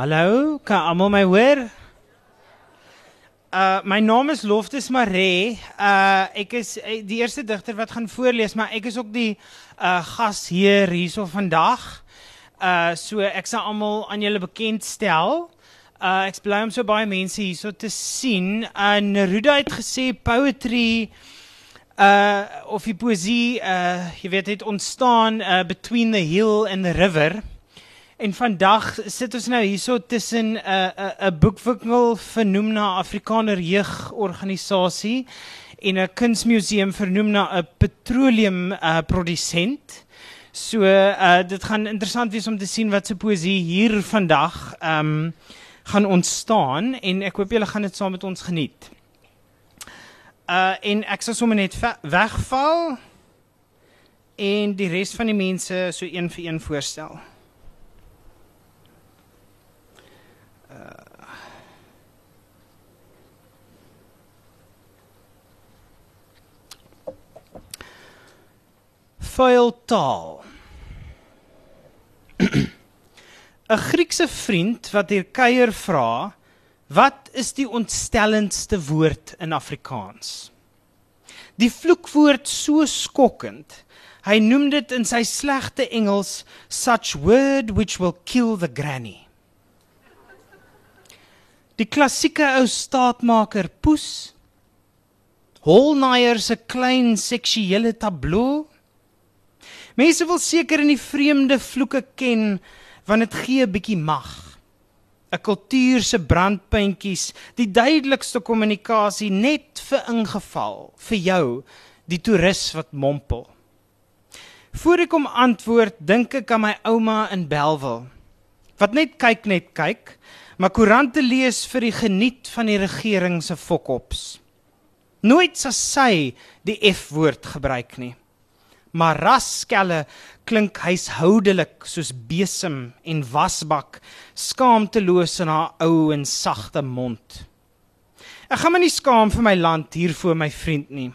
Hallo, kan almal my hoor? Uh my naam is Loftus Maree. Uh ek is uh, die eerste digter wat gaan voorlees, maar ek is ook die uh gasheer hierso vandag. Uh so ek sal almal aan julle bekendstel. Uh ek bly om so baie mense hierso te sien. Uh Neruda het gesê poetry uh of die poesie uh jy weet het ontstaan uh between the hill and the river. En vandag sit ons nou hierso tussen 'n uh, 'n uh, 'n boekwinkel vernoem na Afrikaner jeugorganisasie en 'n kunsmuseum vernoem na 'n petroleum uh, produsent. So uh, dit gaan interessant wees om te sien wat se poesie hier vandag ehm um, gaan ontstaan en ek hoop julle gaan dit saam met ons geniet. Uh en ek sal sommer net wegval en die res van die mense so een vir een voorstel. Vuil taal. 'n Griekse vriend wat hier kuier vra, wat is die ontstellendste woord in Afrikaans? Die vloekwoord so skokkend. Hy noem dit in sy slegte Engels such word which will kill the granny. Die klassieke ou staatmaker Poes Holnaier se klein seksuele tabloo Mense wil seker in die vreemde vloeke ken want dit gee 'n bietjie mag. 'n Kultuur se brandpuntjies, die duidelikste kommunikasie net vir ingeval vir jou, die toerus wat mompel. Voor ek kom antwoord, dink ek aan my ouma in Belwel wat net kyk net kyk, maar koerante lees vir die geniet van die regering se fokops. Nooit sal sy die F-woord gebruik nie maar raskelle klink huishoudelik soos besem en wasbak skaamteloos in haar ou en sagte mond. Ek gaan my nie skaam vir my land hier voor my vriend nie.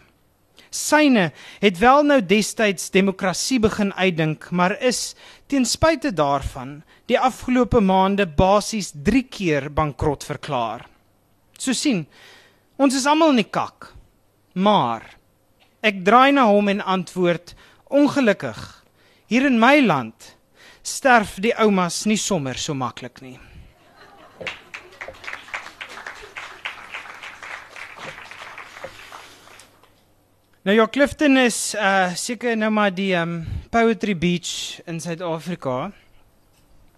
Syne het wel nou destyds demokrasie begin uitdink, maar is ten spyte daarvan die afgelope maande basies 3 keer bankrot verklaar. So sien, ons is almal in die kak. Maar Ek draai na hom en antwoord: "Ongelukkig. Hier in my land sterf die oumas nie sommer so maklik nie." Nou ja, Clifton is uh seker nou maar die um Poetry Beach in Suid-Afrika.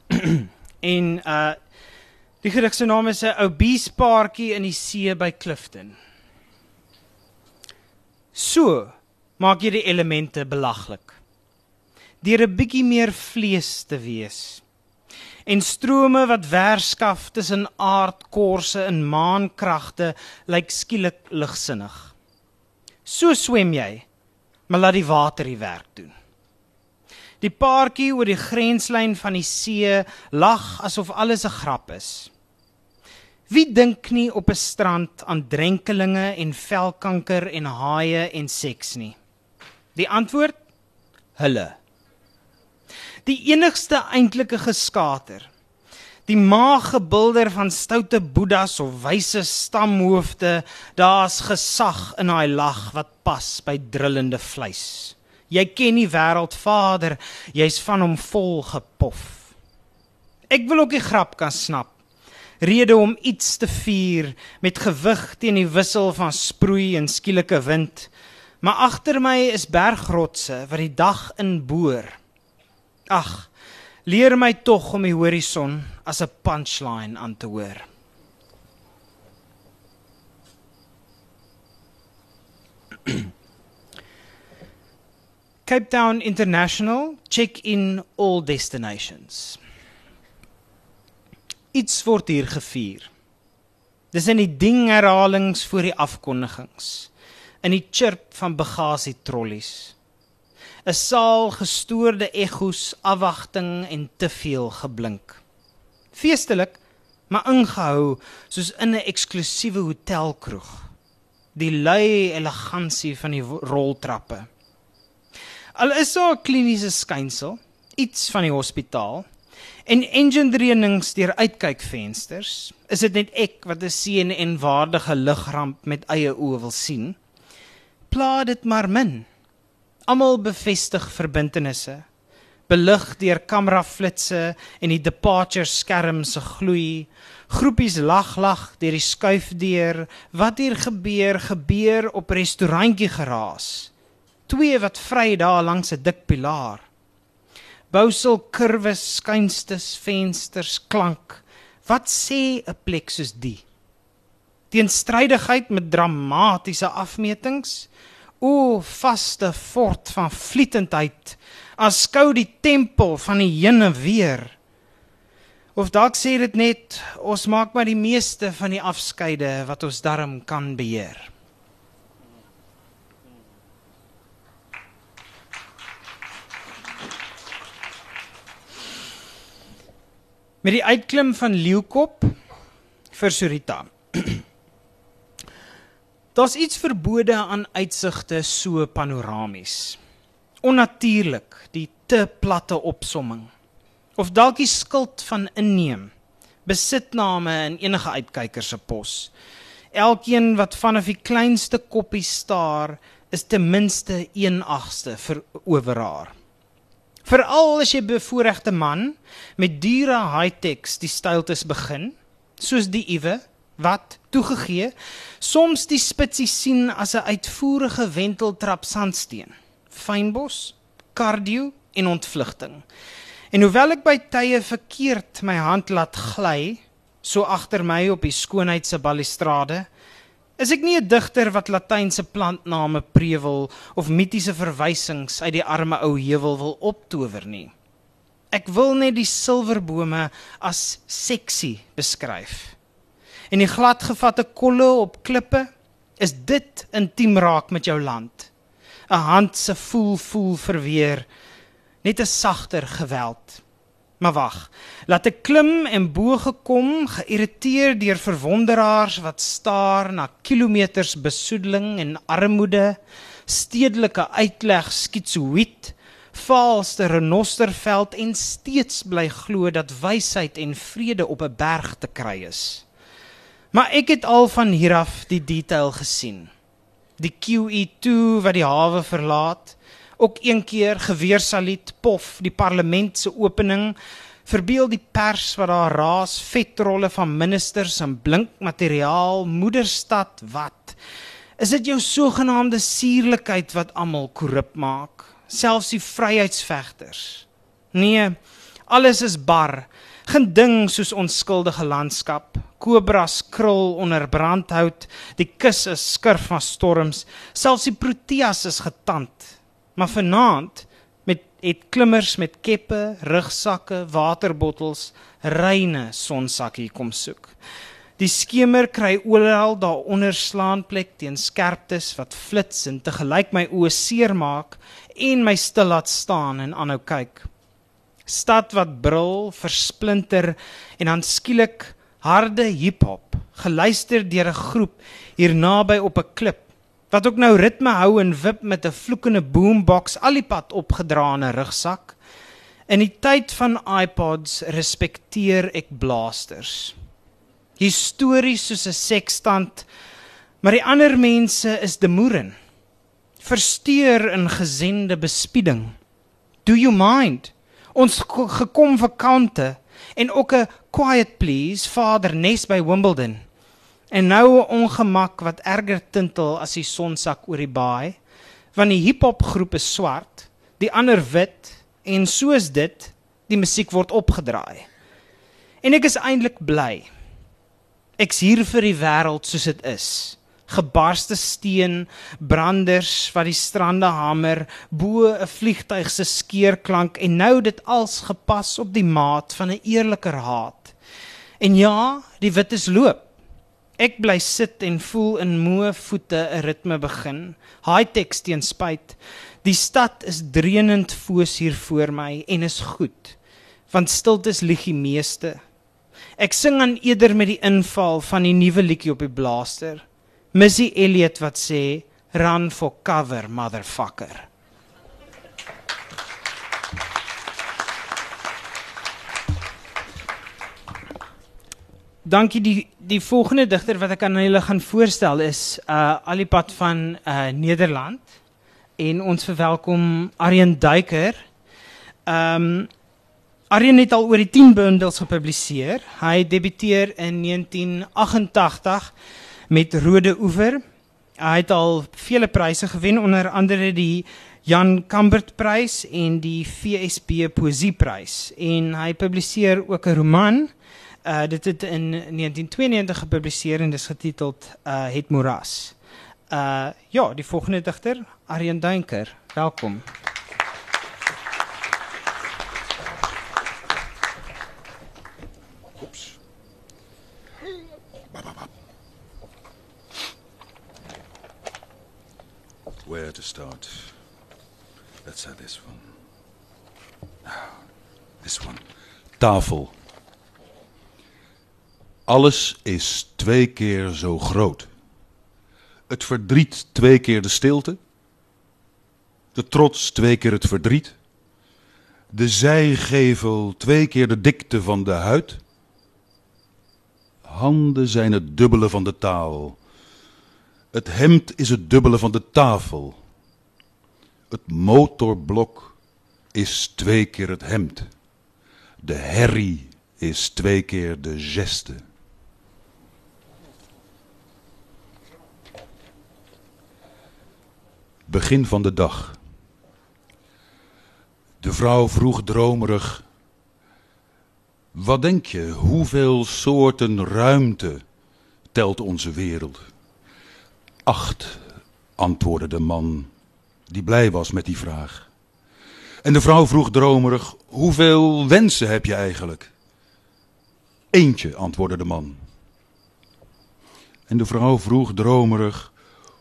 en uh die gedig se naam is 'n ou beespaartjie in die see by Clifton. So maak jy die elemente belaglik. Deur 'n bietjie meer vlees te wees. En strome wat werskaf tussen aardkorse en maankragte lyk skielik ligsinnig. So swem jy, maar laat die water die werk doen. Die paartjie oor die grenslyn van die see lag asof alles 'n grap is. Wie dink nie op 'n strand aan drenkelinge en velkanker en haie en seks nie? Die antwoord: hulle. Die enigste eintlike geskater. Die maagebulder van stoute boeddhas of wyse stamhoofde, daar's gesag in daai lag wat pas by drullende vleis. Jy ken die wêreld Vader, jy's van hom vol gepof. Ek wil ook die grap kan snap rede om iets te vier met gewig teen die wissel van sproei en skielike wind. Maar agter my is bergrotse wat die dag inboor. Ag, leer my tog om die horison as 'n punchline aan te hoor. Cape Town International check in all destinations iets word hier gevier. Dis in die ding herhalings voor die afkondigings. In die chirp van bagasie trollies. 'n Saal gestoorde egos, afwagting en te veel geblink. Feestelik, maar ingehou soos in 'n eksklusiewe hotelkroeg. Die lui elegansie van die roltrappe. Al is daar 'n kliniese skynsel, iets van die hospitaal, En engineering's deur uitkykvensters, is dit net ek wat 'n seën en waardige ligramp met eie oë wil sien. Pla dit maar min. Almal bevestig verbintenisse. Belig deur kameraflitsse en die departure skerm se gloei. Groepies lag lag deur die skuifdeur. Wat hier gebeur, gebeur op restaurantjie geraas. Twee wat vry daar langs 'n dik pilaar. Bousel kurwes, skuinstes, vensters, klank. Wat sê 'n plek soos die? Teenstrydigheid met dramatiese afmetings. O vaste fort van vlietendheid. Aanskou die tempel van die heen en weer. Of dalk sê dit net ons maak maar die meeste van die afskeide wat ons darm kan beheer. met die uitklim van Leeukop vir Surita. Daar's iets verbode aan uitsigte so panoramies. Onnatuurlik, die te platte opsomming. Of dalk die skuld van inneem, besitname in enige uitkyker se pos. Elkeen wat vanaf die kleinste koppie staar, is ten minste 1/8ste vir owerhaar. Veral as jy bevoorregte man met dure high-techs die styltes begin, soos die Iwe wat toegegee soms die spitsie sien as 'n uitvoerige wenteltrap sandsteen. Fynbos, cardio en ontvlugting. En hoewel ek by tye verkeerd my hand laat gly, so agter my op die skoonheid se balustrade, Is ek nie 'n digter wat latynse plantname prewel of mitiese verwysings uit die arme ou heuwel wil optower nie. Ek wil net die silverbome as seksie beskryf. En die gladgevatte kolle op klippe is dit intiem raak met jou land. 'n Hand se voel voel verweer net 'n sagter geweld. Maar wag, laat ek klim en bo gekom, geïrriteerd deur verwonderaars wat staar na kilometers besoedeling en armoede, stedelike uitleg skitsoïd, valste renosterveld en steeds bly glo dat wysheid en vrede op 'n berg te kry is. Maar ek het al van hier af die detail gesien. Die QE2 wat die hawe verlaat, ook een keer geweersaluut pof die parlement se opening verbeel die pers wat daar raas vetrolle van ministers en blink materiaal moederstad wat. Is dit jou sogenaamde suurlikheid wat almal korrup maak? Selfs die vryheidsvegters? Nee alles is bar geen ding soos onskuldige landskap kobras krul onder brandhout die kus is skurf van storms selfs die proteas is getand Maar vanaand met het klimmers met keppe, rugsakke, waterbottels, reine sonsakkie kom soek. Die skemer kry oral daaronder slaanplek teen skerptes wat flits en te gelyk my oë seermaak en my stil laat staan en aanhou kyk. Stad wat brul, versplinter en dan skielik harde hiphop, geluister deur 'n groep hier naby op 'n klip wat ook nou ritme hou en wip met 'n vloekende boombox al die pad opgedra in 'n rugsak. In die tyd van iPods respekteer ek blasters. Histories soos 'n sekstand, maar die ander mense is demoeren. Versteur in gesende bespieding. Do you mind? Ons gekom vakante en ook 'n quiet please, Vader Nes by Wimbledon. En nou 'n ongemak wat erger tintel as die sonsak oor die baai, want die hiphop groep is swart, die ander wit en soos dit die musiek word opgedraai. En ek is eintlik bly. Ek's hier vir die wêreld soos dit is. Gebarste steen, branders wat die strande hamer, bo 'n vliegtyg se skeerklank en nou dit als gepas op die maat van 'n eerliker haat. En ja, die wit is loop. Ek bly sit en voel in moe voete 'n ritme begin. High tech teen spyt. Die stad is dreunend foos hier voor my en is goed. Want stiltes lieg die meeste. Ek sing aan eerder met die inval van die nuwe liedjie op die blaster. Missy Elliot wat sê run for cover motherfucker. Dankie die die volgende digter wat ek aan julle gaan voorstel is uh Alipad van uh Nederland en ons verwelkom Aryan Duiker. Ehm um, Aryan het al oor die 10 bundels gepubliseer. Hy debuteer in 1988 met Rode Oever. Hy het al vele pryse gewen onder andere die Jan Kambert Prys en die FSB Poesieprys en hy publiseer ook 'n roman. Uh dit het in 1992 gepubliseer en dis getiteld uh Het Moras. Uh ja, die volgende digter, Aryan Duinker. Welkom. Where to start? Let's have this one. This one. Tafel. Alles is twee keer zo groot. Het verdriet twee keer de stilte. De trots twee keer het verdriet. De zijgevel twee keer de dikte van de huid. Handen zijn het dubbele van de taal. Het hemd is het dubbele van de tafel. Het motorblok is twee keer het hemd. De herrie is twee keer de geste. Begin van de dag. De vrouw vroeg dromerig: Wat denk je, hoeveel soorten ruimte telt onze wereld? Acht, antwoordde de man, die blij was met die vraag. En de vrouw vroeg dromerig: Hoeveel wensen heb je eigenlijk? Eentje, antwoordde de man. En de vrouw vroeg dromerig: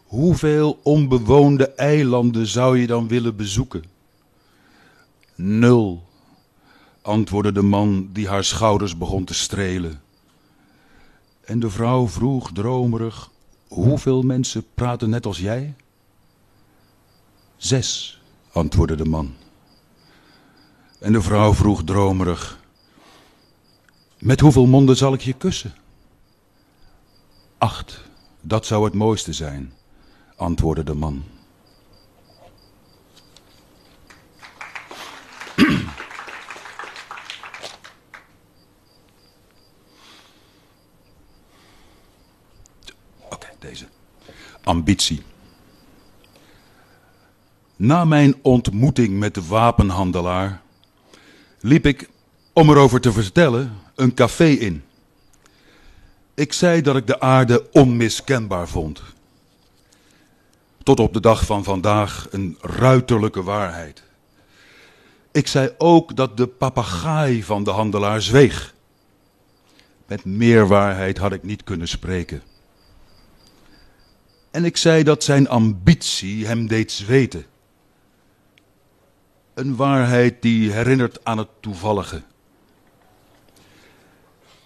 Hoeveel onbewoonde eilanden zou je dan willen bezoeken? Nul, antwoordde de man die haar schouders begon te strelen. En de vrouw vroeg dromerig: Hoeveel mensen praten net als jij? Zes, antwoordde de man. En de vrouw vroeg dromerig: Met hoeveel monden zal ik je kussen? Acht, dat zou het mooiste zijn, antwoordde de man. Oké, deze. Ambitie. Na mijn ontmoeting met de wapenhandelaar liep ik, om erover te vertellen, een café in. Ik zei dat ik de aarde onmiskenbaar vond. Tot op de dag van vandaag een ruiterlijke waarheid. Ik zei ook dat de papegaai van de handelaar zweeg. Met meer waarheid had ik niet kunnen spreken. En ik zei dat zijn ambitie hem deed zweten. Een waarheid die herinnert aan het toevallige.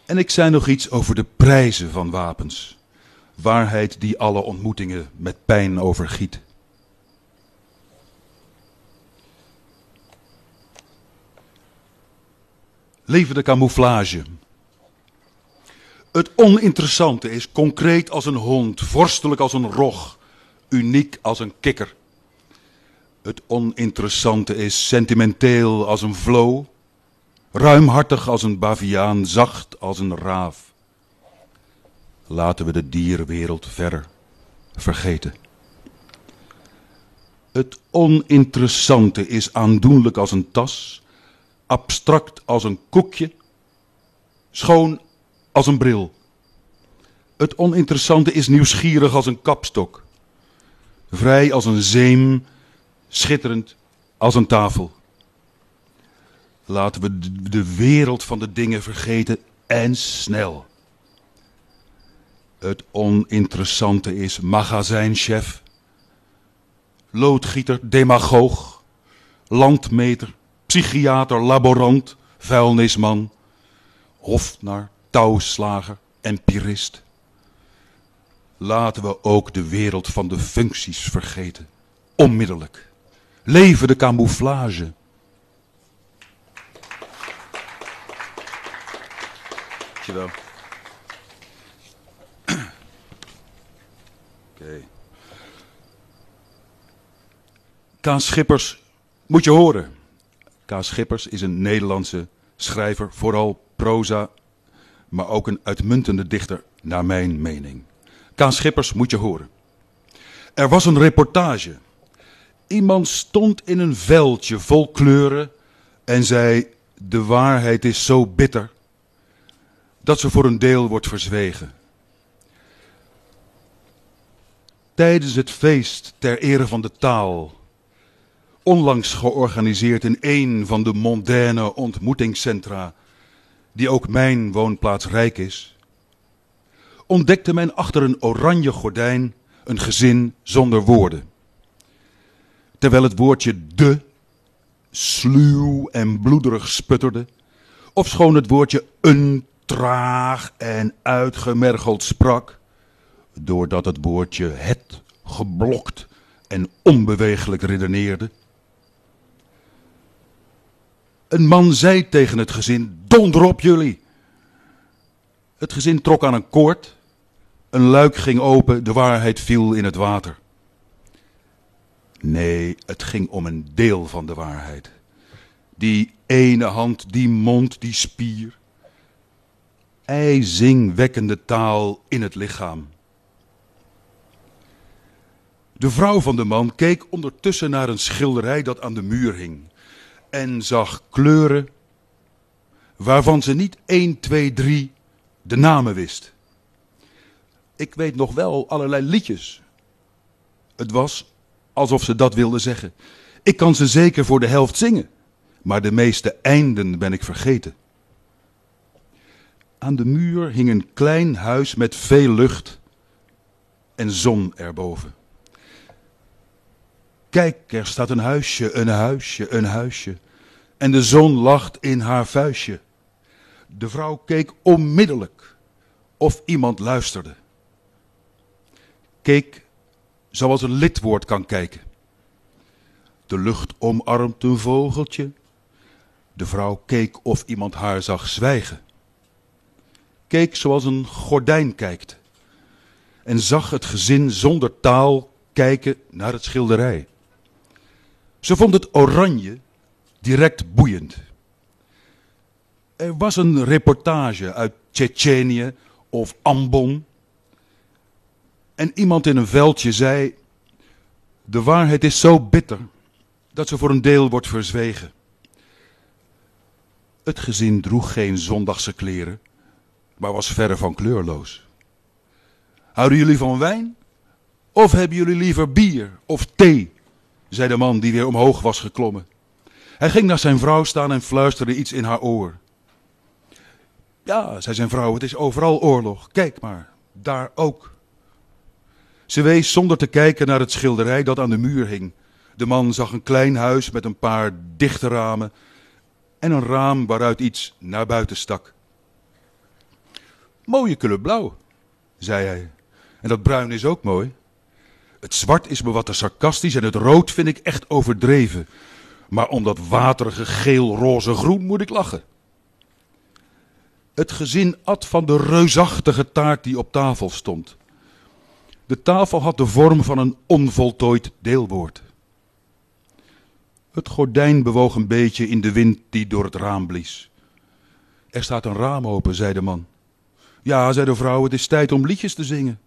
En ik zei nog iets over de prijzen van wapens. Waarheid die alle ontmoetingen met pijn overgiet. Leven de camouflage. Het oninteressante is concreet als een hond, vorstelijk als een rog, uniek als een kikker. Het oninteressante is sentimenteel als een vlo, ruimhartig als een baviaan, zacht als een raaf. Laten we de dierenwereld verder vergeten. Het oninteressante is aandoenlijk als een tas, abstract als een koekje, schoon als een bril. Het oninteressante is nieuwsgierig als een kapstok, vrij als een zeem, schitterend als een tafel. Laten we de wereld van de dingen vergeten en snel. Het oninteressante is magazijnchef, loodgieter, demagoog, landmeter, psychiater, laborant, vuilnisman, hofnar, touwslager empirist. Laten we ook de wereld van de functies vergeten. Onmiddellijk. Leven de camouflage. Dankjewel. Oké. Kaas Schippers moet je horen. Kaas Schippers is een Nederlandse schrijver, vooral proza maar ook een uitmuntende dichter, naar mijn mening. Kaas Schippers moet je horen. Er was een reportage. Iemand stond in een veldje vol kleuren en zei: De waarheid is zo bitter dat ze voor een deel wordt verzwegen. Tijdens het feest ter ere van de taal, onlangs georganiseerd in een van de mondaine ontmoetingscentra, die ook mijn woonplaats Rijk is, ontdekte men achter een oranje gordijn een gezin zonder woorden. Terwijl het woordje de sluw en bloederig sputterde, of schoon het woordje een traag en uitgemergeld sprak, doordat het woordje het geblokt en onbewegelijk redeneerde. Een man zei tegen het gezin: Donder op jullie! Het gezin trok aan een koord, een luik ging open, de waarheid viel in het water. Nee, het ging om een deel van de waarheid. Die ene hand, die mond, die spier. IJzingwekkende taal in het lichaam. De vrouw van de man keek ondertussen naar een schilderij dat aan de muur hing. En zag kleuren waarvan ze niet 1, 2, 3 de namen wist. Ik weet nog wel allerlei liedjes. Het was alsof ze dat wilde zeggen. Ik kan ze zeker voor de helft zingen, maar de meeste einden ben ik vergeten. Aan de muur hing een klein huis met veel lucht en zon erboven. Kijk, er staat een huisje, een huisje, een huisje. En de zon lacht in haar vuistje. De vrouw keek onmiddellijk of iemand luisterde. Keek zoals een lidwoord kan kijken. De lucht omarmt een vogeltje. De vrouw keek of iemand haar zag zwijgen. Keek zoals een gordijn kijkt. En zag het gezin zonder taal kijken naar het schilderij. Ze vond het oranje direct boeiend. Er was een reportage uit Tsjetsjenië of Ambon. En iemand in een veldje zei: De waarheid is zo bitter dat ze voor een deel wordt verzwegen. Het gezin droeg geen zondagse kleren, maar was verre van kleurloos. Houden jullie van wijn? Of hebben jullie liever bier of thee? Zei de man die weer omhoog was geklommen. Hij ging naar zijn vrouw staan en fluisterde iets in haar oor. Ja, zei zijn vrouw, het is overal oorlog. Kijk maar, daar ook. Ze wees zonder te kijken naar het schilderij dat aan de muur hing. De man zag een klein huis met een paar dichte ramen en een raam waaruit iets naar buiten stak. Mooie kleur blauw, zei hij. En dat bruin is ook mooi. Het zwart is me wat te sarcastisch en het rood vind ik echt overdreven. Maar om dat waterige geel, roze, groen moet ik lachen. Het gezin at van de reusachtige taart die op tafel stond. De tafel had de vorm van een onvoltooid deelwoord. Het gordijn bewoog een beetje in de wind die door het raam blies. Er staat een raam open, zei de man. Ja, zei de vrouw, het is tijd om liedjes te zingen.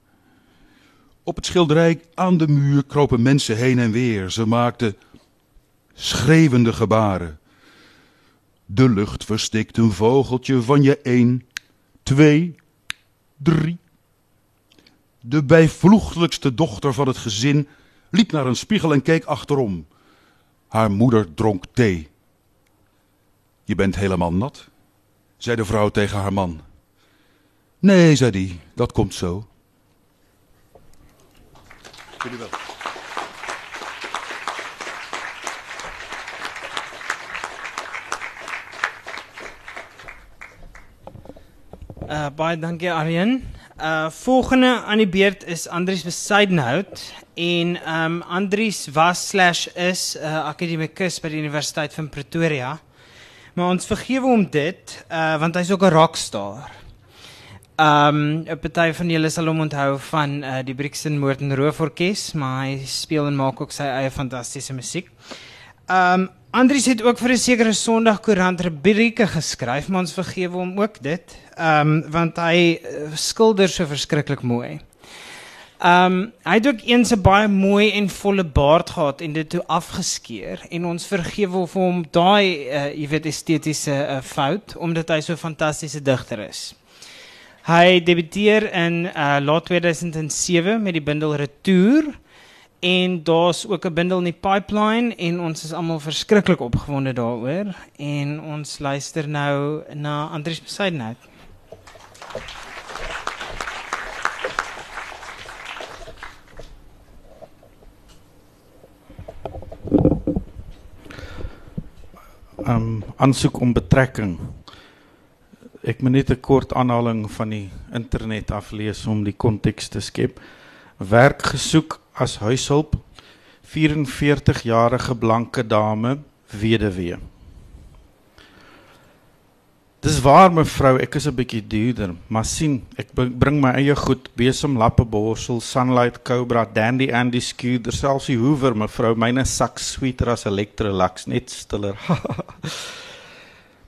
Op het schilderij aan de muur kropen mensen heen en weer. Ze maakten schreeuwende gebaren. De lucht verstikt een vogeltje van je één, twee, drie. De bijvloegelijkste dochter van het gezin liep naar een spiegel en keek achterom. Haar moeder dronk thee. Je bent helemaal nat, zei de vrouw tegen haar man. Nee, zei hij, dat komt zo. Jullie wel. Uh baie dankie Aryan. Uh volgende aan die beurt is Andries Besidenhout en um Andries was/is 'n uh, akademikus by die Universiteit van Pretoria. Maar ons vergewe hom dit uh want hy's ook 'n rockstar. Ehm 'n party van julle sal hom onthou van uh, die Brixton Moord en Roof Orkees, maar hy speel en maak ook sy eie fantastiese musiek. Ehm um, Andries het ook vir 'n sekere Sondag koerant rubrieke geskryf, maar ons vergewe hom ook dit. Ehm um, want hy uh, skilder so verskriklik mooi. Ehm um, hy het ook eens 'n baie mooi en volle baard gehad en dit toe afgeskeer en ons vergewe hom daai uh, jy weet estetiese uh, fout omdat hy so 'n fantastiese digter is. Hy debuteer in uh, laat 2007 met die bundel Retour en daar's ook 'n bundel in die pipeline en ons is almal verskriklik opgewonde daaroor en ons luister nou na Andries Besaidnout. um aansoek om betrekking. Ek moet net 'n kort aanhaling van die internet aflees om die konteks te skep. Werk gesoek as huishulp 44 jarige blanke dame weduwee. Dis waar mevrou, ek is 'n bietjie duurder, maar sien, ek bring my eie goed, besem, lappe, borsel, sunlight, cobra, dandy andy skooter, selfs die hoover mevrou, myne sak sweeter as Electrolux, net stiller.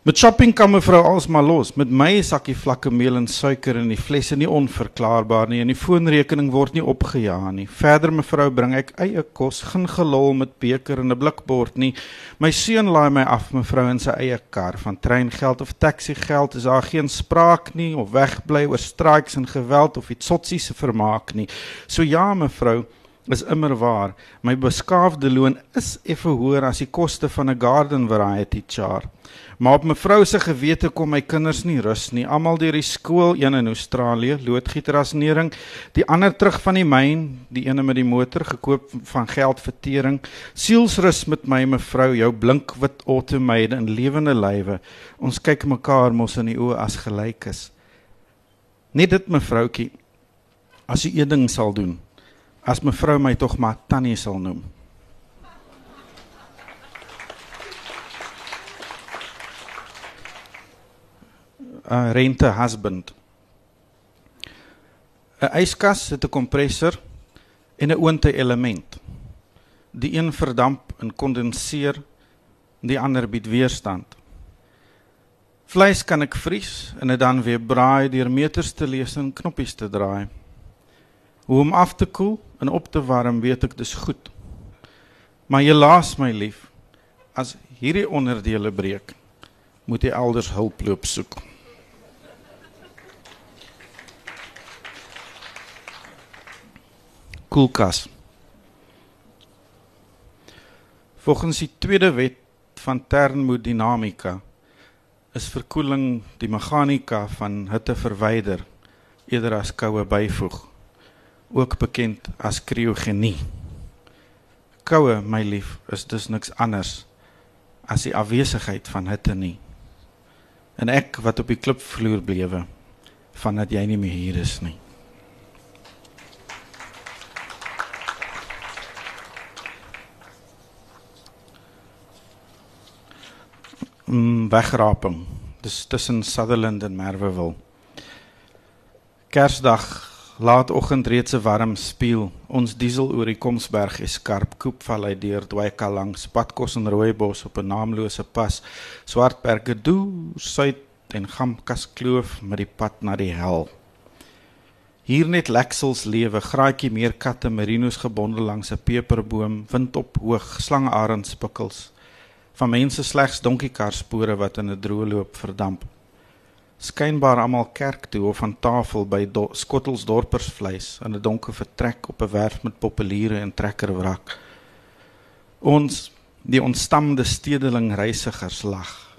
Met shopping kan mevrou alsmaar los. Met my sakkie vlakke meel en suiker in die flesse nie onverklaarbaar nie en die foonrekening word nie opgejaag nie. Verder mevrou bring ek eie kos, geen gelol met beker en 'n blikbord nie. My seun laai my af mevrou in sy eie kar. Van treingeld of taxi geld is daar geen spraak nie of wegbly oor strikes en geweld of iets sotsies se vermaak nie. So ja mevrou is immer waar. My beskaafde loon is effe hoër as die koste van 'n garden variety chart. Maar op mevrou se gewete kom my kinders nie rus nie. Almal deur die skool, een in Australië, loodgieterasnering, die ander terug van die myn, die ene met die motor gekoop van geldvertering. Sielsrus met my mevrou, jou blink wit automate in lewende lywe. Ons kyk mekaar mos in die oë as gelyk is. Net dit mevroutjie. As jy een ding sal doen, as mevrou my tog maar Tannie sal noem. Uh, rente husband. 'n Yskas het 'n kompressor en 'n oonte element. Die een verdamp en kondenseer, die ander bied weerstand. Vleis kan ek vries en dit dan weer braai deur meters te lees en knoppies te draai. Hoe om af te koel en op te warm, weet ek dis goed. Maar jy laat my lief, as hierdie onderdele breek, moet jy elders hulp loop soek. Koelkas. Volgens die tweede wet van termodinamika is verkoeling die meganika van hitte verwyder eerder as koue byvoeg, ook bekend as kriogenie. Koue, my lief, is dus niks anders as die afwesigheid van hitte nie. En ek wat op die klipvloer blewe vandat jy nie meer hier is nie. Mm, wegraping. Dis tussen Sutherland en Merweville. Kersdag laatoggend reeds 'n warm spieël. Ons diesel oor die Komsberg is skarp koepvallei deur Dwyka langs Padkos en Rooibos op 'n naamlose pas. Swartberge doo suid en Gamkas kloof met die pad na die hel. Hier net leksels lewe, graaitjie meer katte merinos gebondel langs 'n peperboom, wind op hoog, slangarend spikkels van mense slegs donkiekar-spore wat in 'n droë loop verdamp. Skynbaar almal kerk toe of aan tafel by do Skottelsdorpersvleis in 'n donker vertrek op 'n werf met populiere en trekkerwrak. Ons die ontstamde stedeling reisigers lag.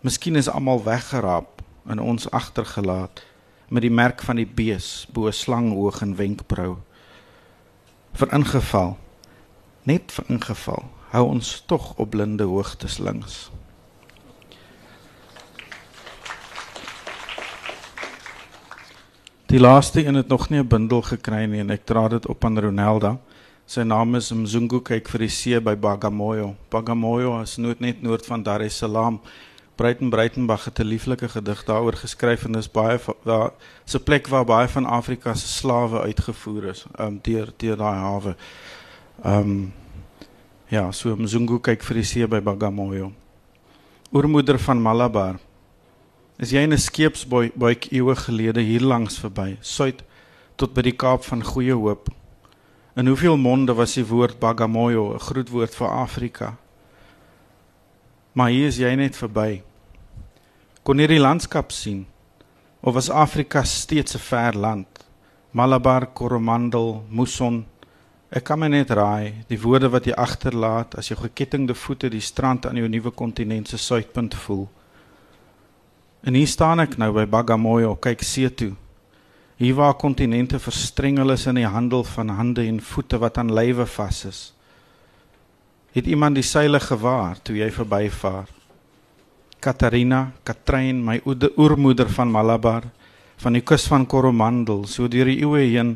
Miskien is almal weggeraap en ons agtergelaat met die merk van die bees bo slanghoog en wenkbrau. Vir ingeval net vir ingeval hou ons tog op blinde hoogtes links. Die laaste een het nog nie 'n bundel gekry nie en ek dra dit op aan Ronelda. Sy naam is Mzungu kyk vir die see by Bagamoyo. Bagamoyo is noord net noord van Dar es Salaam Breiten Breitenbach het 'n lieflike gedig daaroor geskryf en dis baie daar 'n plek waar baie van Afrika se slawe uitgevoer is um, deur deur daai hawe. Ehm um, ja, so Mzungu kyk vir die see by Bagamoyo. Oormoeder van Malabar. Is jy in 'n skeepsbuik eeue gelede hier langs verby, suid tot by die Kaap van Goeie Hoop? In hoeveel monde was die woord Bagamoyo 'n groetwoord vir Afrika? Maar hier is jy net verby. Kon jy die landskap sien? Of was Afrika steeds 'n ver land? Malabar, Coromandel, Muson. Ek kan my net raai, die woorde wat jy agterlaat as jou gekettingde voete die strand aan jou nuwe kontinent se suidpunt voel. En hier staan ek nou by Bagamoyo, kyk see toe. Hier waar kontinente verstrengel is in die handel van hande en voete wat aan lywe vas is het iemand die seile gewaar toe jy verbyvaar. Katarina, Katrein, my oormoeder van Malabar, van die kus van Coromandel, so deur die eeue heen,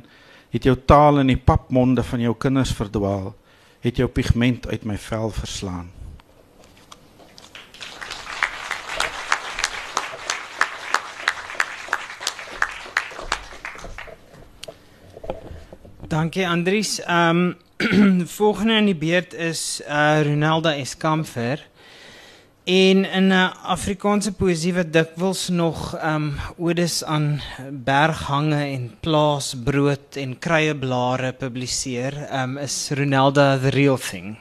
het jou taal in die papmonde van jou kinders verdwaal, het jou pigment uit my vel verslaan. Dankie Andries. Ehm um, volgende in die beurt is uh Ronaldo Eskamfer. En in 'n Afrikaanse poësie wat dikwels nog um odes aan berghange en plaasbrood en kruieblare publiseer, um is Ronaldo the real thing.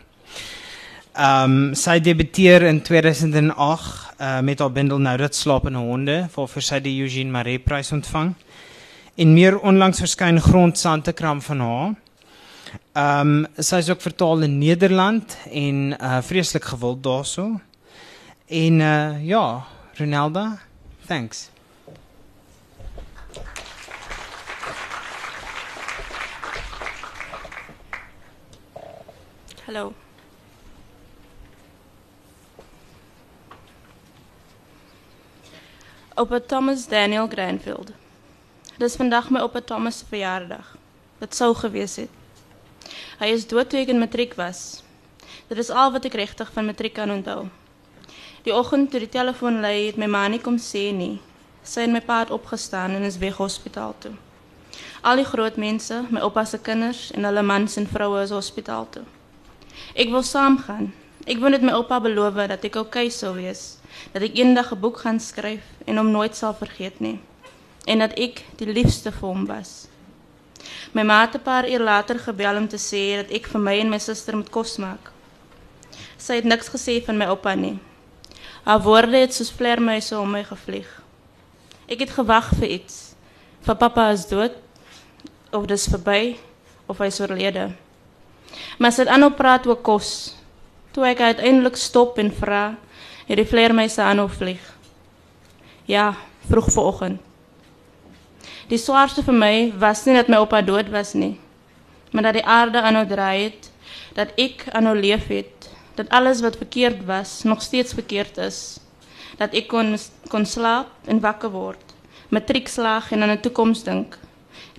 Um sy debuteer in 2008 uh met haar bundel Nou dat slapende honde, waarvoor sy die Eugene Maree prys ontvang. En meer onlangs verskyn Grondsandekram van haar. Ehm um, sy is ook vertaal in Nederland en uh vreeslik gewild daarso. En uh ja, Ronalda, thanks. Hallo. Oupa Thomas Daniel Granfield. Dis vandag my oupa Thomas verjaardag. Dit sou gewees het. Hy is dood toe ek in matriek was. Dit is al wat ek regtig van matriek kan onthou. Die oggend toe die telefoon lui, het my ma nie kom sê nie. Sy en my pa opgestaan en is weg hospitaal toe. Al die groot mense, my oupa kinders en hulle mans en vroue is hospitaal toe. Ek wil saamgaan. Ek wou net my oupa beloof dat ek oukei okay sou wees, dat ek eendag 'n boek gaan skryf en hom nooit sal vergeet nie en dat ek die liefste vir was. My ma het 'n paar uur later gebel om te sê dat ek vir my en my suster moet kos maak. Sy het niks gesê van my oupa nie. Haar woorde het soos vlermuise om my gevlieg. Ek het gewag vir iets. Vir pappa is dood of dis verby of hy is oorlede. Maar sy het aanhou praat oor kos. Toe ek uiteindelik stop en vra, het die vlermuise aanhou vlieg. Ja, vroeg vanoggend. Die swaarste vir my was nie dat my oupa dood was nie, maar dat die aarde aanhou draai het, dat ek aanhou leef het, dat alles wat verkeerd was nog steeds verkeerd is, dat ek kon kon slaap en wakker word, matriek slaag en aan 'n toekoms dink.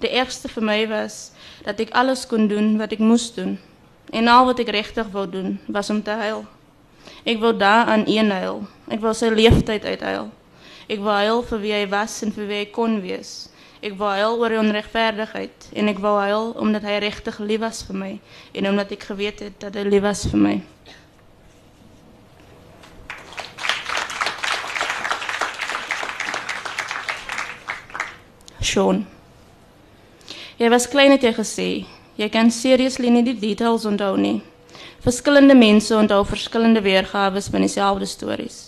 Die ergste vir my was dat ek alles kon doen wat ek moes doen en al wat ek regtig wou doen was om te huil. Ek wou daar aan een huil. Ek wou sy leeftyd uithuil. Ek wou huil vir wie hy was en vir wie hy kon wees. Ek wou huil oor die onregverdigheid en ek wou huil omdat hy regtig lief was vir my en omdat ek geweet het dat hy lief was vir my. Sean. Jy was klein het jy gesê. Jy kan seriously nie die details onthou nie. Verskillende mense onthou verskillende weergawe van dieselfde stories.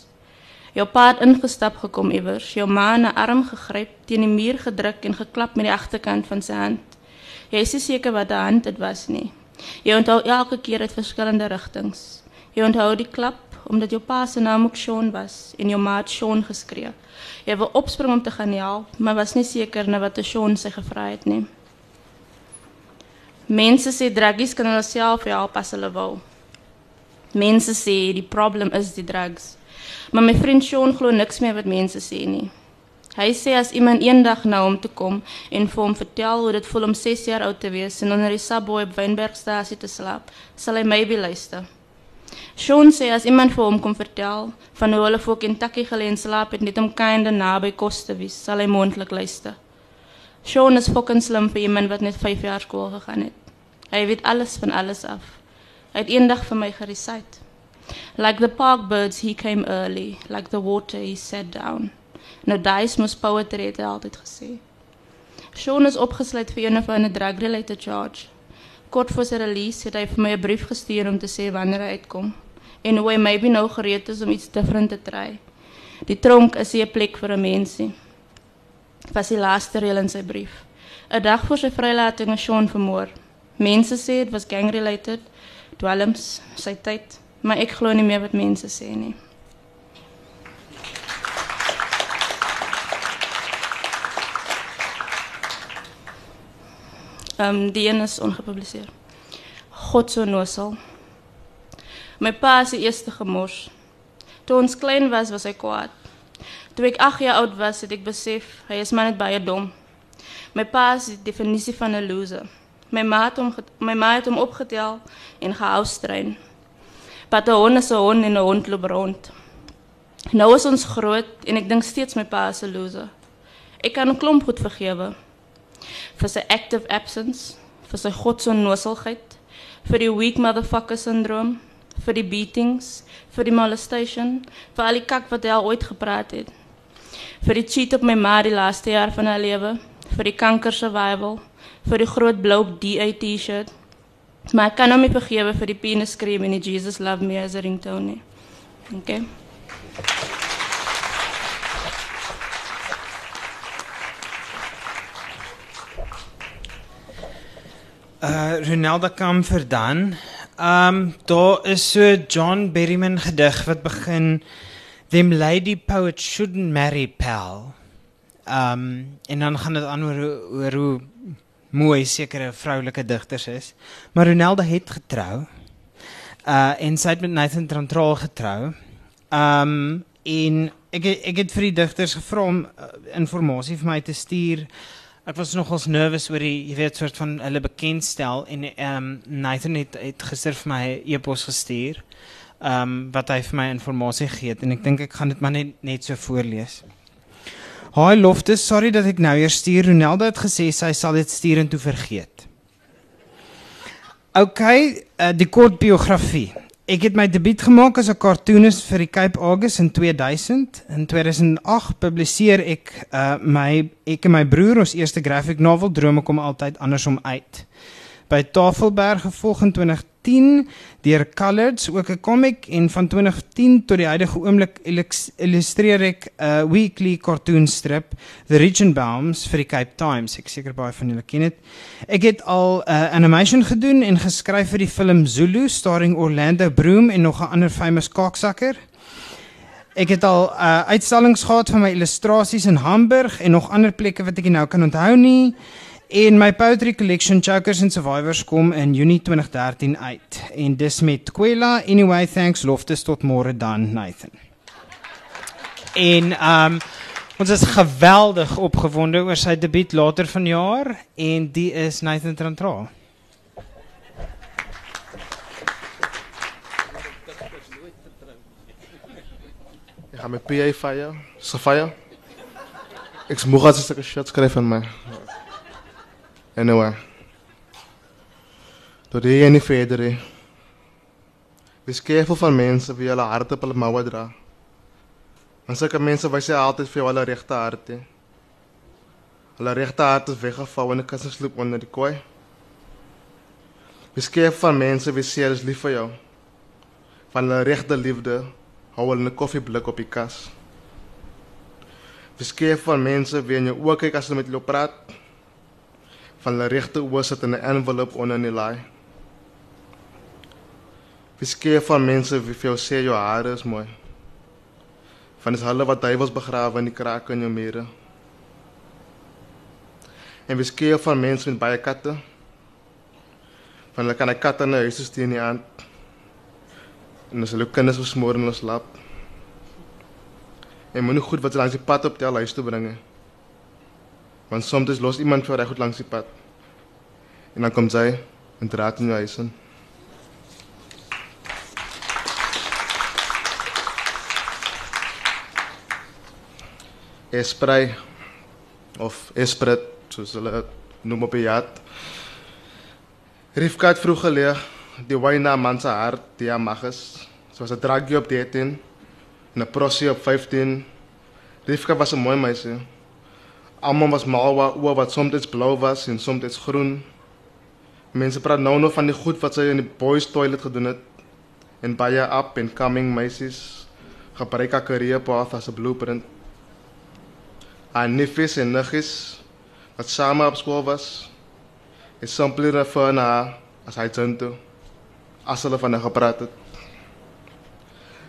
Jou pa het ingestap gekom iewers, jou ma 'n arm gegryp, teen die muur gedruk en geklap met die agterkant van sy hand. Jy is seker wat 'n hand dit was nie. Jy onthou elke keer uit verskillende rigtings. Jy onthou die klap omdat jou pa se naam ook Sean was en jou ma het Sean geskree. Jy wou opspring om te gaan help, maar was nie seker na wat 'n Sean sy gevra het nie. Mense sê druggies kan hulle self help as hulle wil. Mense sê die probleem is die drugs. Maar my vriend Sean glo niks meer wat mense sê nie. Hy sê as iemand eendag na hom toe kom en vir hom vertel hoe dit voel om 6 jaar oud te wees en onder die subway op Wynbergstasie te slaap, sal hy maybe luister. Sean sê as iemand vir hom kom vertel van hoe hulle voor Kentucky gelê en slaap het net om kinde naby kos te wees, sal hy moontlik luister. Sean is fucking slim vir iemand wat net 5 jaar skool gegaan het. Hy weet alles van alles af. Hy het eendag vir my gerecite. Like the park birds he came early, like the water he sat down. No dice must poetry het altyd gesê. Sean is opgesluit vir een of ander drug related charge. Kort voor sy release het hy vir my 'n brief gestuur om te sê wanneer hy uitkom en hoe hy maybe nou gereed is om iets different te try. Die tronk is nie 'n plek vir 'n mensie. Was die laaste reël in sy brief. 'n Dag voor sy vrylating is Sean vermoor. Mense sê dit was gang related, dwelms, sy tyd, maar ek glo nie meer wat mense sê nie. Ehm um, die een is ongepubliseer. God so nosel. My pa is die eerste gemors. Toe ons klein was, was hy kwaad. Toe ek 8 jaar oud was, het ek besef hy is maar net baie dom. My pa is die definisie van 'n loser. My ma het hom my ma het hom opgetel en gehou strein. Pat 'n hond is 'n hond en 'n hond loop rond. Nou is ons groot en ek dink steeds my pa is 'n loser. Ek kan 'n klomp goed vergewe vir sy active absence, vir sy godsonnoselheid, vir die weak motherfucker syndroom, vir die beatings, vir die molestation, vir al die kak wat hy al ooit gepraat het. Vir die cheat op my ma die laaste jaar van haar lewe, vir die kanker survival, vir die groot blou DA T-shirt. Maar ek kan hom nie vergewe vir die penis scream en die Jesus love me as a ringtone nie. Okay. Uh Ronaldo kom vir dan. Um daar is so John Berryman gedig wat begin them lady poets shouldn't marry pal. Um en dan gaan dit aan oor oor hoe mooi sekere vroulike digters is. Maar Ronaldo het getrou. Uh en sy het met Nathan Trantraal getrou. Um en ek ek het vir die digters gevra om uh, inligting vir my te stuur. Ek was nogals nervous oor die jy weet soort van hulle bekendstel en ehm um, Nathan het het gister vir my e-pos gestuur. Ehm um, wat hy vir my inligting gegee het en ek dink ek gaan dit maar net net so voorlees. Hi Loftus, sorry dat ek nou eers stuur. Ronaldo het gesê sy sal dit stuur en toe vergeet. OK, uh, die kort biografie. Ek het my debuut gemaak as 'n cartoonist vir die Cape August in 2000. In 2008 publiseer ek uh, my ek en my broer ons eerste graphic novel Drome kom altyd andersom uit by Tafelberg gevolg in 2010 deur Coloreds ook 'n comic en van 2010 tot die huidige oomblik illustreer ek 'n weekly cartoon strip The Regenbaums vir die Cape Times. Ek seker baie van julle ken dit. Ek het al 'n uh, animation gedoen en geskryf vir die film Zulu starring Orlando Bloom en nog 'n ander famous kaaksakker. Ek het al uh, uitstallings gehad van my illustrasies in Hamburg en nog ander plekke wat ek nou kan onthou nie. En my poetry collection Chokers and Survivors kom in Junie 2013 uit. En dis met Kwela. Anyway, thanks Loftus tot môre dan Nathan. En um ons is geweldig opgewonde oor sy debuut later vanjaar en die is Nathan Trantraal. Ik ga met PA fire. Safaya. Ik moeg als ik een shot schrijf van mij. Anyway. Tot hier en verder nie. Wees careful van mense wie hulle harte op hulle moue dra. Want sulke mense wys jy altyd vir hulle regte hart. He. Hulle regte hart is weggevou en ek kan sloop onder die kooi. Wees careful van mense wie sê hulle is lief vir jou. Van hulle regte liefde hou hulle 'n koffieblik op die kas. Wees careful van mense wie in jou oë kyk as hulle met jou praat van die regte oor sit in 'n envelop onder in die laai. Beskeer van mense wie vir jou sê jou hare is mooi. Van is hulle wat duiwels begrawe in die krake in jou mure. En beskeer van mense met baie katte. Van hulle kan 'n kat in 'n huis steek nie aan. En as hulle kinders versmoor in hulle slaap. En moenie goed wat langs die pad op tel huis toe bring nie. Want soms los iemand voor goed langs die pad. En dan komt zij en draait in je huis in. Espray of Esprit, zoals ze het noemen op jou. jaad. Rivka het vroeg geleer, die wijn na man zijn hart, die hij mag is. Ze was 'n op 13 en prosie op 15. Rivka was een mooi meisje. Almal was mal oor wat soms blou was en soms groen. Mense praat nou nog van die goed wat sy in die boys toilet gedoen het en baie up and coming meisies gebruik haar career path as 'n blueprint. Haar neefs en niggies wat samen op school was, is simply refer na as hy tjin toe, as hulle van haar gepraat het.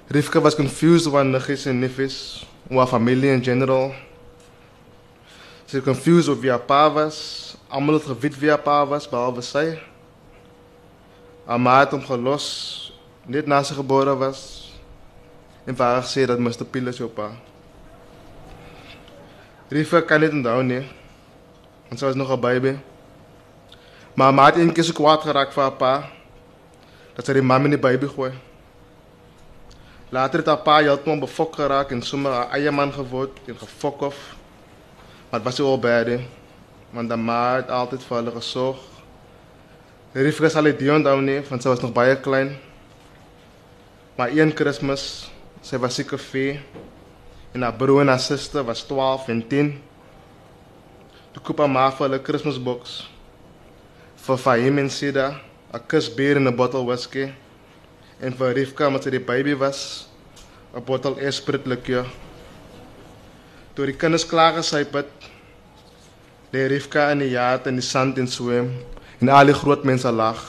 Rivka was confused oor niggies en neefs, oor familie in general. Sy was confused oor wie haar pa was, almal het geweet wie haar pa was, behalwe sy. Haar ma het hom gelos, net na sy gebore was, en vir haar gesê dat Mr. Piel is jou pa. Rivka kan dit onthou nie, want sy was nog 'n baby. Maar maar het eendag so kwaad geraak vir haar pa dat sy die mam in die baby gooi. Later het haar pa heeltemal befok geraak en sommer haar eie man geword en gefok of. Maar dit was so bad. Want die ma het altyd vir hulle gesorg. Rifka sal dit onthou nie, want sy was nog baie klein. Maar een Kersfees, sy was seker 4 en haar broer en haar suster was 12 en 10. Toe koop haar ma vir hulle Kersboks vir Fahim en Sida, 'n kusbeer en 'n bottel whisky en vir Rifka met sy die baby was 'n bottel Esprit liqueur. Toe die kinders klaar gesyp het, lê Rifka in die yard in die sand en swem en al die groot mense lag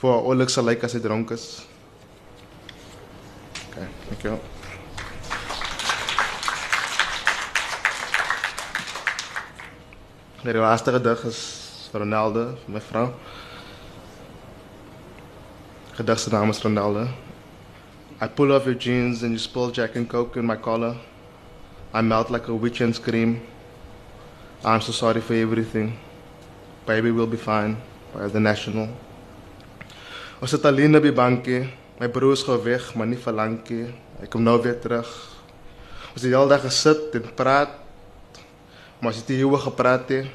vir haar oulik sal lyk as hy dronk is. Okay, thank you. Die laaste gedig is Ronaldo vir my vrou. Gedig se naam is Ronaldo. I pull off your jeans and you spill Jack and Coke in my collar. I melt like a witch and scream. I'm so sorry for everything. Baby will be fine by the national. Ons het alleen op die bankie. My broer is gou weg, maar nie vir lankie. Hy kom nou weer terug. Ons het die hele dag gesit en praat. Maar as jy eeuwig gepraat het,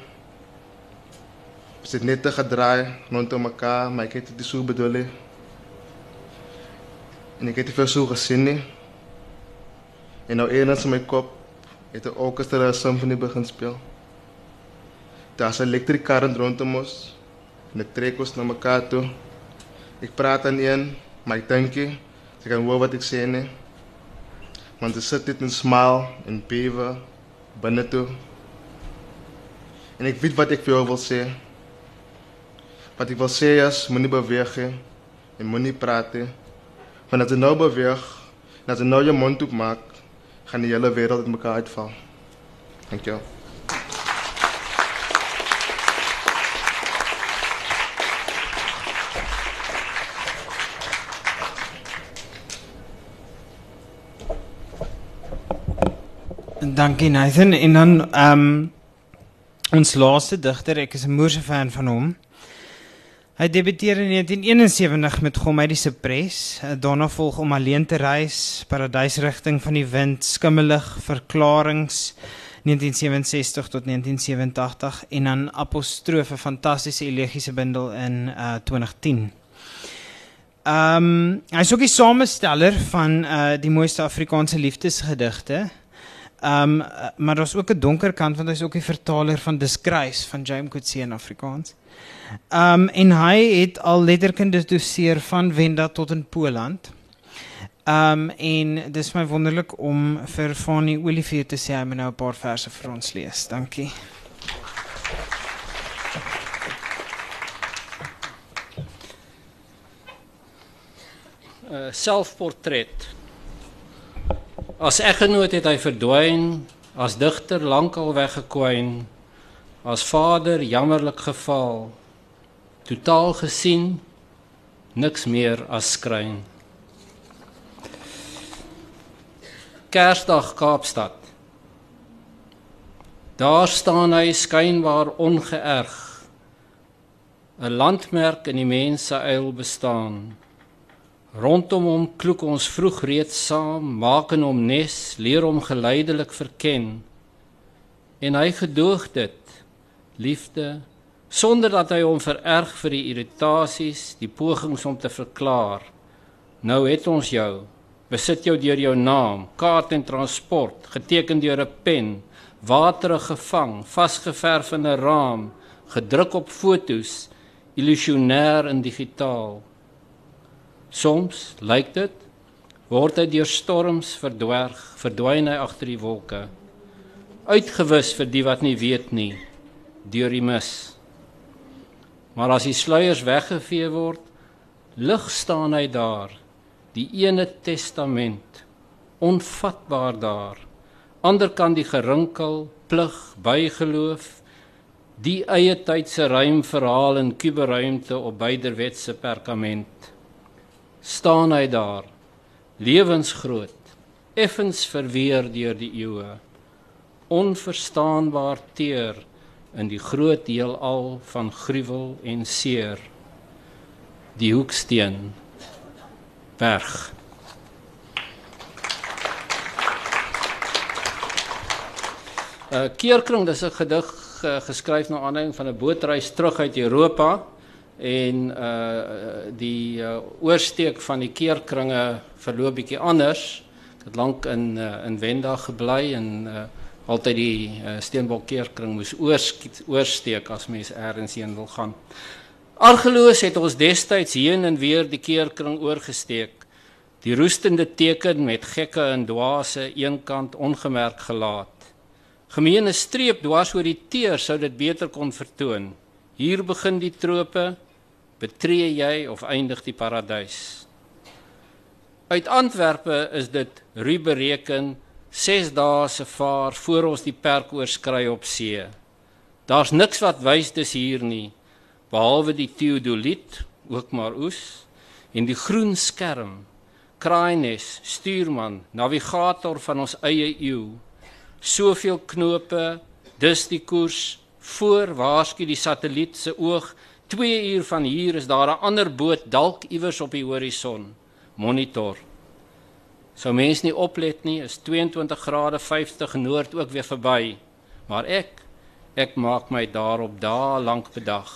ons het net te gedraai rondom mekaar, maar ek het dit so bedoel. En ek het nie veel so gesien nie. En nou eers in my kop het 'n orkester 'n simfonie begin speel. Daar's 'n elektriese current rondom ons. En dit trek ons na mekaar toe. Ek praat aan een, maar ek dink jy, sy kan hoor wat ek sê nie. Want dit sit dit en smile en bewe binne toe. En ek weet wat ek vir jou wil sê. Wat ek wil sê is moenie beweeg nie en moenie praat nie. Want as jy nou beweeg, en as jy nou jou mond oop maak, gaan die hele wêreld uit mekaar uitval. Dankie. Dankie Nathan en dan ehm um, ons laaste digter, ek is 'n moerse fan van hom. Hy debuteer in 1971 met Gomedi se pres. Daarna volg om alleen te reis, Paradysrigting van die wind, Skimmelig, Verklaringe 1967 tot 1987 en dan Apostrofe, fantastiese elegiese bundel in uh 2010. Ehm um, hy is ook die samesteller van uh die mooiste Afrikaanse liefdesgedigte. Um, maar daar's ook 'n donker kant want hy's ook die vertaler van Disgrace van James Coetzee in Afrikaans. Um, en hy het al letterkunde doseer van Wenda tot in Poland. Um, en dis my wonderlik om vir Fanny Olivier te sê hy moet nou 'n paar verse vir ons lees. Dankie. Uh selfportret. As eggenoot het hy verdwyn, as digter lankal weggekwyn, as vader jammerlik geval. Totaal gesien niks meer as skryn. Kersdag Kaapstad. Daar staan hy skynbaar ongeërg. 'n Landmerk in die mense eil bestaan. Rondom hom kloek ons vroeg reeds saam, maak en hom nes, leer hom geleidelik verken. en hy gedoog dit liefde sonder dat hy hom vererg vir die irritasies, die pogings om te verklaar. Nou het ons jou. Besit jou deur jou naam, kaart en transport, geteken deur 'n pen, water gevang, vasgeverf in 'n raam, gedruk op fotos, illusionêr en digitaal. Soms lyk dit word hy deur storms verdwerg, verdwyn hy agter die wolke. Uitgewis vir die wat nie weet nie, deur die mis. Maar as die sluiers weggevee word, lig staan hy daar, die ene testament, onvatbaar daar. Ander kan die gerinkel, plig, bygeloof, die eie tyd se ruim verhaal in kuberruimte op byderwetse perkament. Staan hy daar, lewensgroot, effens verweer deur die eeue, onverstaanbaar teer in die groot heelal van gruwel en seer. Die hoeksteen berg. Uh, keerkring dis 'n gedig uh, geskryf na aanleiding van 'n bootreis terug uit Europa en uh die uh, oorsteek van die keerkringe verloop bietjie anders. Ek het lank in uh, in Wenda gebly en uh altyd die uh, Steenbok keerkring moes oorskiet oorsteek as mens eers heen wil gaan. Argeloos het ons destyds heen en weer die keerkring oorgesteek. Die roestende teken met gekke en dwaase eenkant ongemerk gelaat. Gemeene streep dwars oor die teer sou dit beter kon vertoon. Hier begin die trope, betree jy of eindig die paradys. Uit Antwerpe is dit ruw bereken 6 dae se vaar voor ons die perk oorskry op see. Daar's niks wat wys dis hier nie behalwe die teodoliet, ook maar oes en die groen skerm, kraaines, stuurman, navigator van ons eie eeu. Soveel knope, dis die koers voor waarsku die satelliet se oog 2 uur van hier is daar 'n ander boot dalk iewers op die horison. Monitor Sou mens nie oplet nie, is 22 grade 50 noord ook weer verby. Maar ek ek maak my daarop dae lank bedag.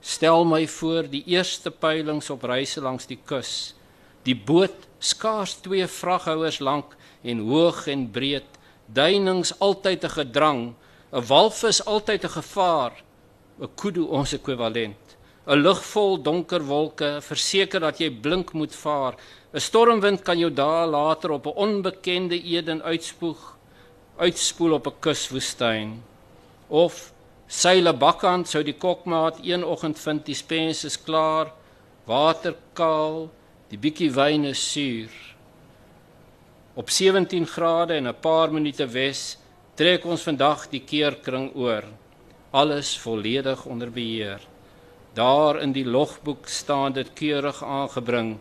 Stel my voor die eerste peilings op reise langs die kus. Die boot skaars twee vraghouers lank en hoog en breed, duinings altyd 'n gedrang, 'n walvis altyd 'n gevaar, 'n kudu ons ekwivalent. 'n Lug vol donker wolke, verseker dat jy blink moet vaar, 'n Stormwind kan jou dae later op 'n onbekende Eden uitspoeg, uitspoel op 'n kuswoestyn. Of seile bakkant sou die kokmaat een oggend vind die spens is klaar, water kaal, die bietjie wyn is suur. Op 17 grade en 'n paar minute wes trek ons vandag die keerkring oor. Alles volledig onder beheer. Daar in die logboek staan dit keurig aangebring.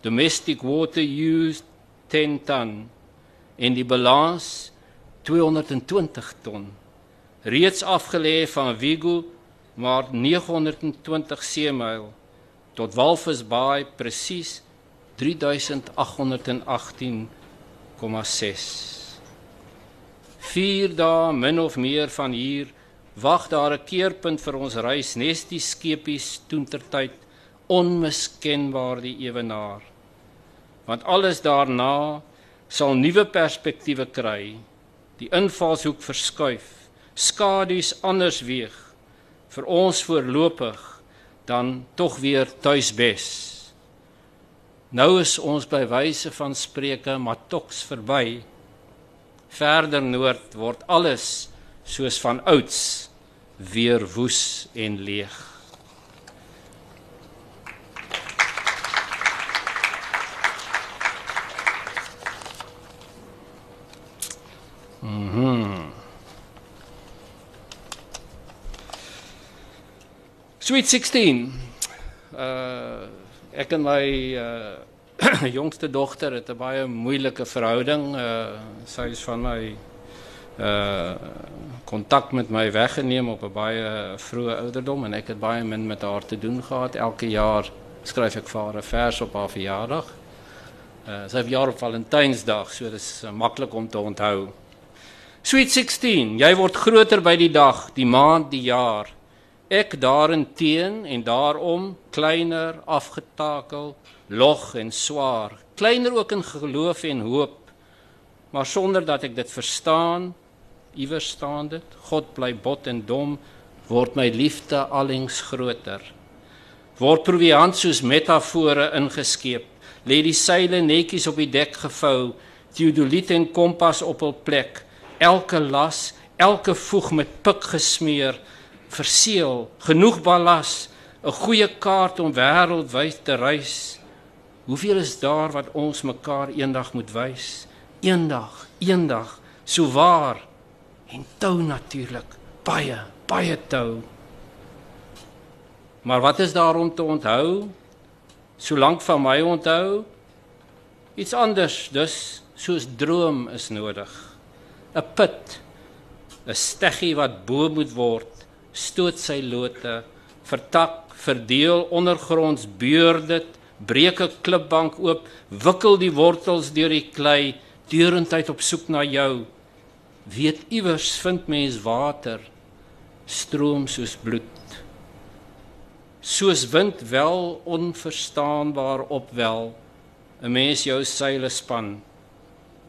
Domestic water used 10 ton. En die balans 220 ton. Reeds afgelê van Vigo maar 920 seemyl. Tot Walvis Bay presies 3818,6 Vier dae min of meer van hier wag daar 'n keerpunt vir ons reis nes die skepies toentertyd onmiskenbaar die ewenaar. Want alles daarna sal nuwe perspektiewe kry. Die invalshoek verskuif skadu's anders weeg vir ons voorlopig dan tog weer tuisbes. Nou is ons by wyse van spreuke matoks verby. Verder noord word alles soos van ouds weer woes en leeg Mhm. Sweet 16. Uh ek en my uh jongste dogter het 'n baie moeilike verhouding. Uh sy is van my uh kontak met my weggeneem op 'n baie vroeë ouderdom en ek het baie min met haar te doen gehad. Elke jaar skryf ek vir haar 'n vers op haar verjaardag. Uh sy het jaar op Valentynsdag, so dis uh, maklik om te onthou. Sweet 16, jy word groter by die dag, die maand, die jaar. Ek daarin teen en daarom kleiner, afgetakel, log en swaar. Kleiner ook in geloof en hoop. Maar sonder dat ek dit verstaan, iewers staan dit, God bly bot en dom, word my liefde alings groter. Word proviant soos metafore ingeskeep, lê die seile netjies op die dek gevou, teodoliet en kompas op hul plek, elke las, elke voeg met pik gesmeer, verseël, genoeg ballas, 'n goeie kaart om wêreldwyd te reis. Hoeveel is daar wat ons mekaar eendag moet wys? Eendag, eendag, so waar en tou natuurlik, baie, baie tou. Maar wat is daar om te onthou? Solank van my onthou, iets anders, dus soos droom is nodig. 'n Put, 'n steggie wat bo moet word, stoot sy lote, vertak, verdeel ondergronds beur dit, breek 'n klipbank oop, wikkel die wortels deur die klei, deurentyd op soek na jou. Weet iewers vind mens water, stroom soos bloed. Soos wind wel onverstaanbaar opwel 'n mens jou seile span.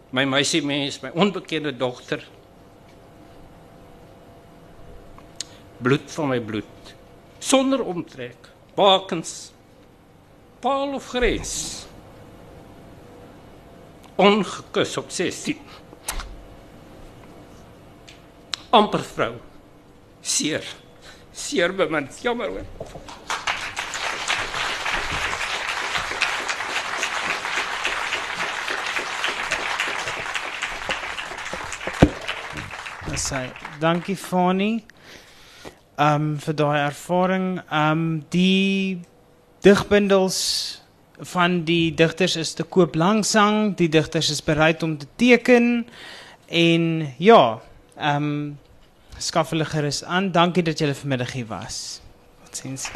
My meisie mens my onbekende dogter bloed van my bloed sonder omtrek bakens paal of grens. Ongekus op 16 amper vrou seer seer bemind jammer hoor Sy, dankie Fani. Um vir daai ervaring. Um die digbundels van die digters is te koop langsang. Die digters is bereid om te teken en ja, um skaf hulle gerus aan. Dankie dat julle vanmiddag hier was. Totsiens.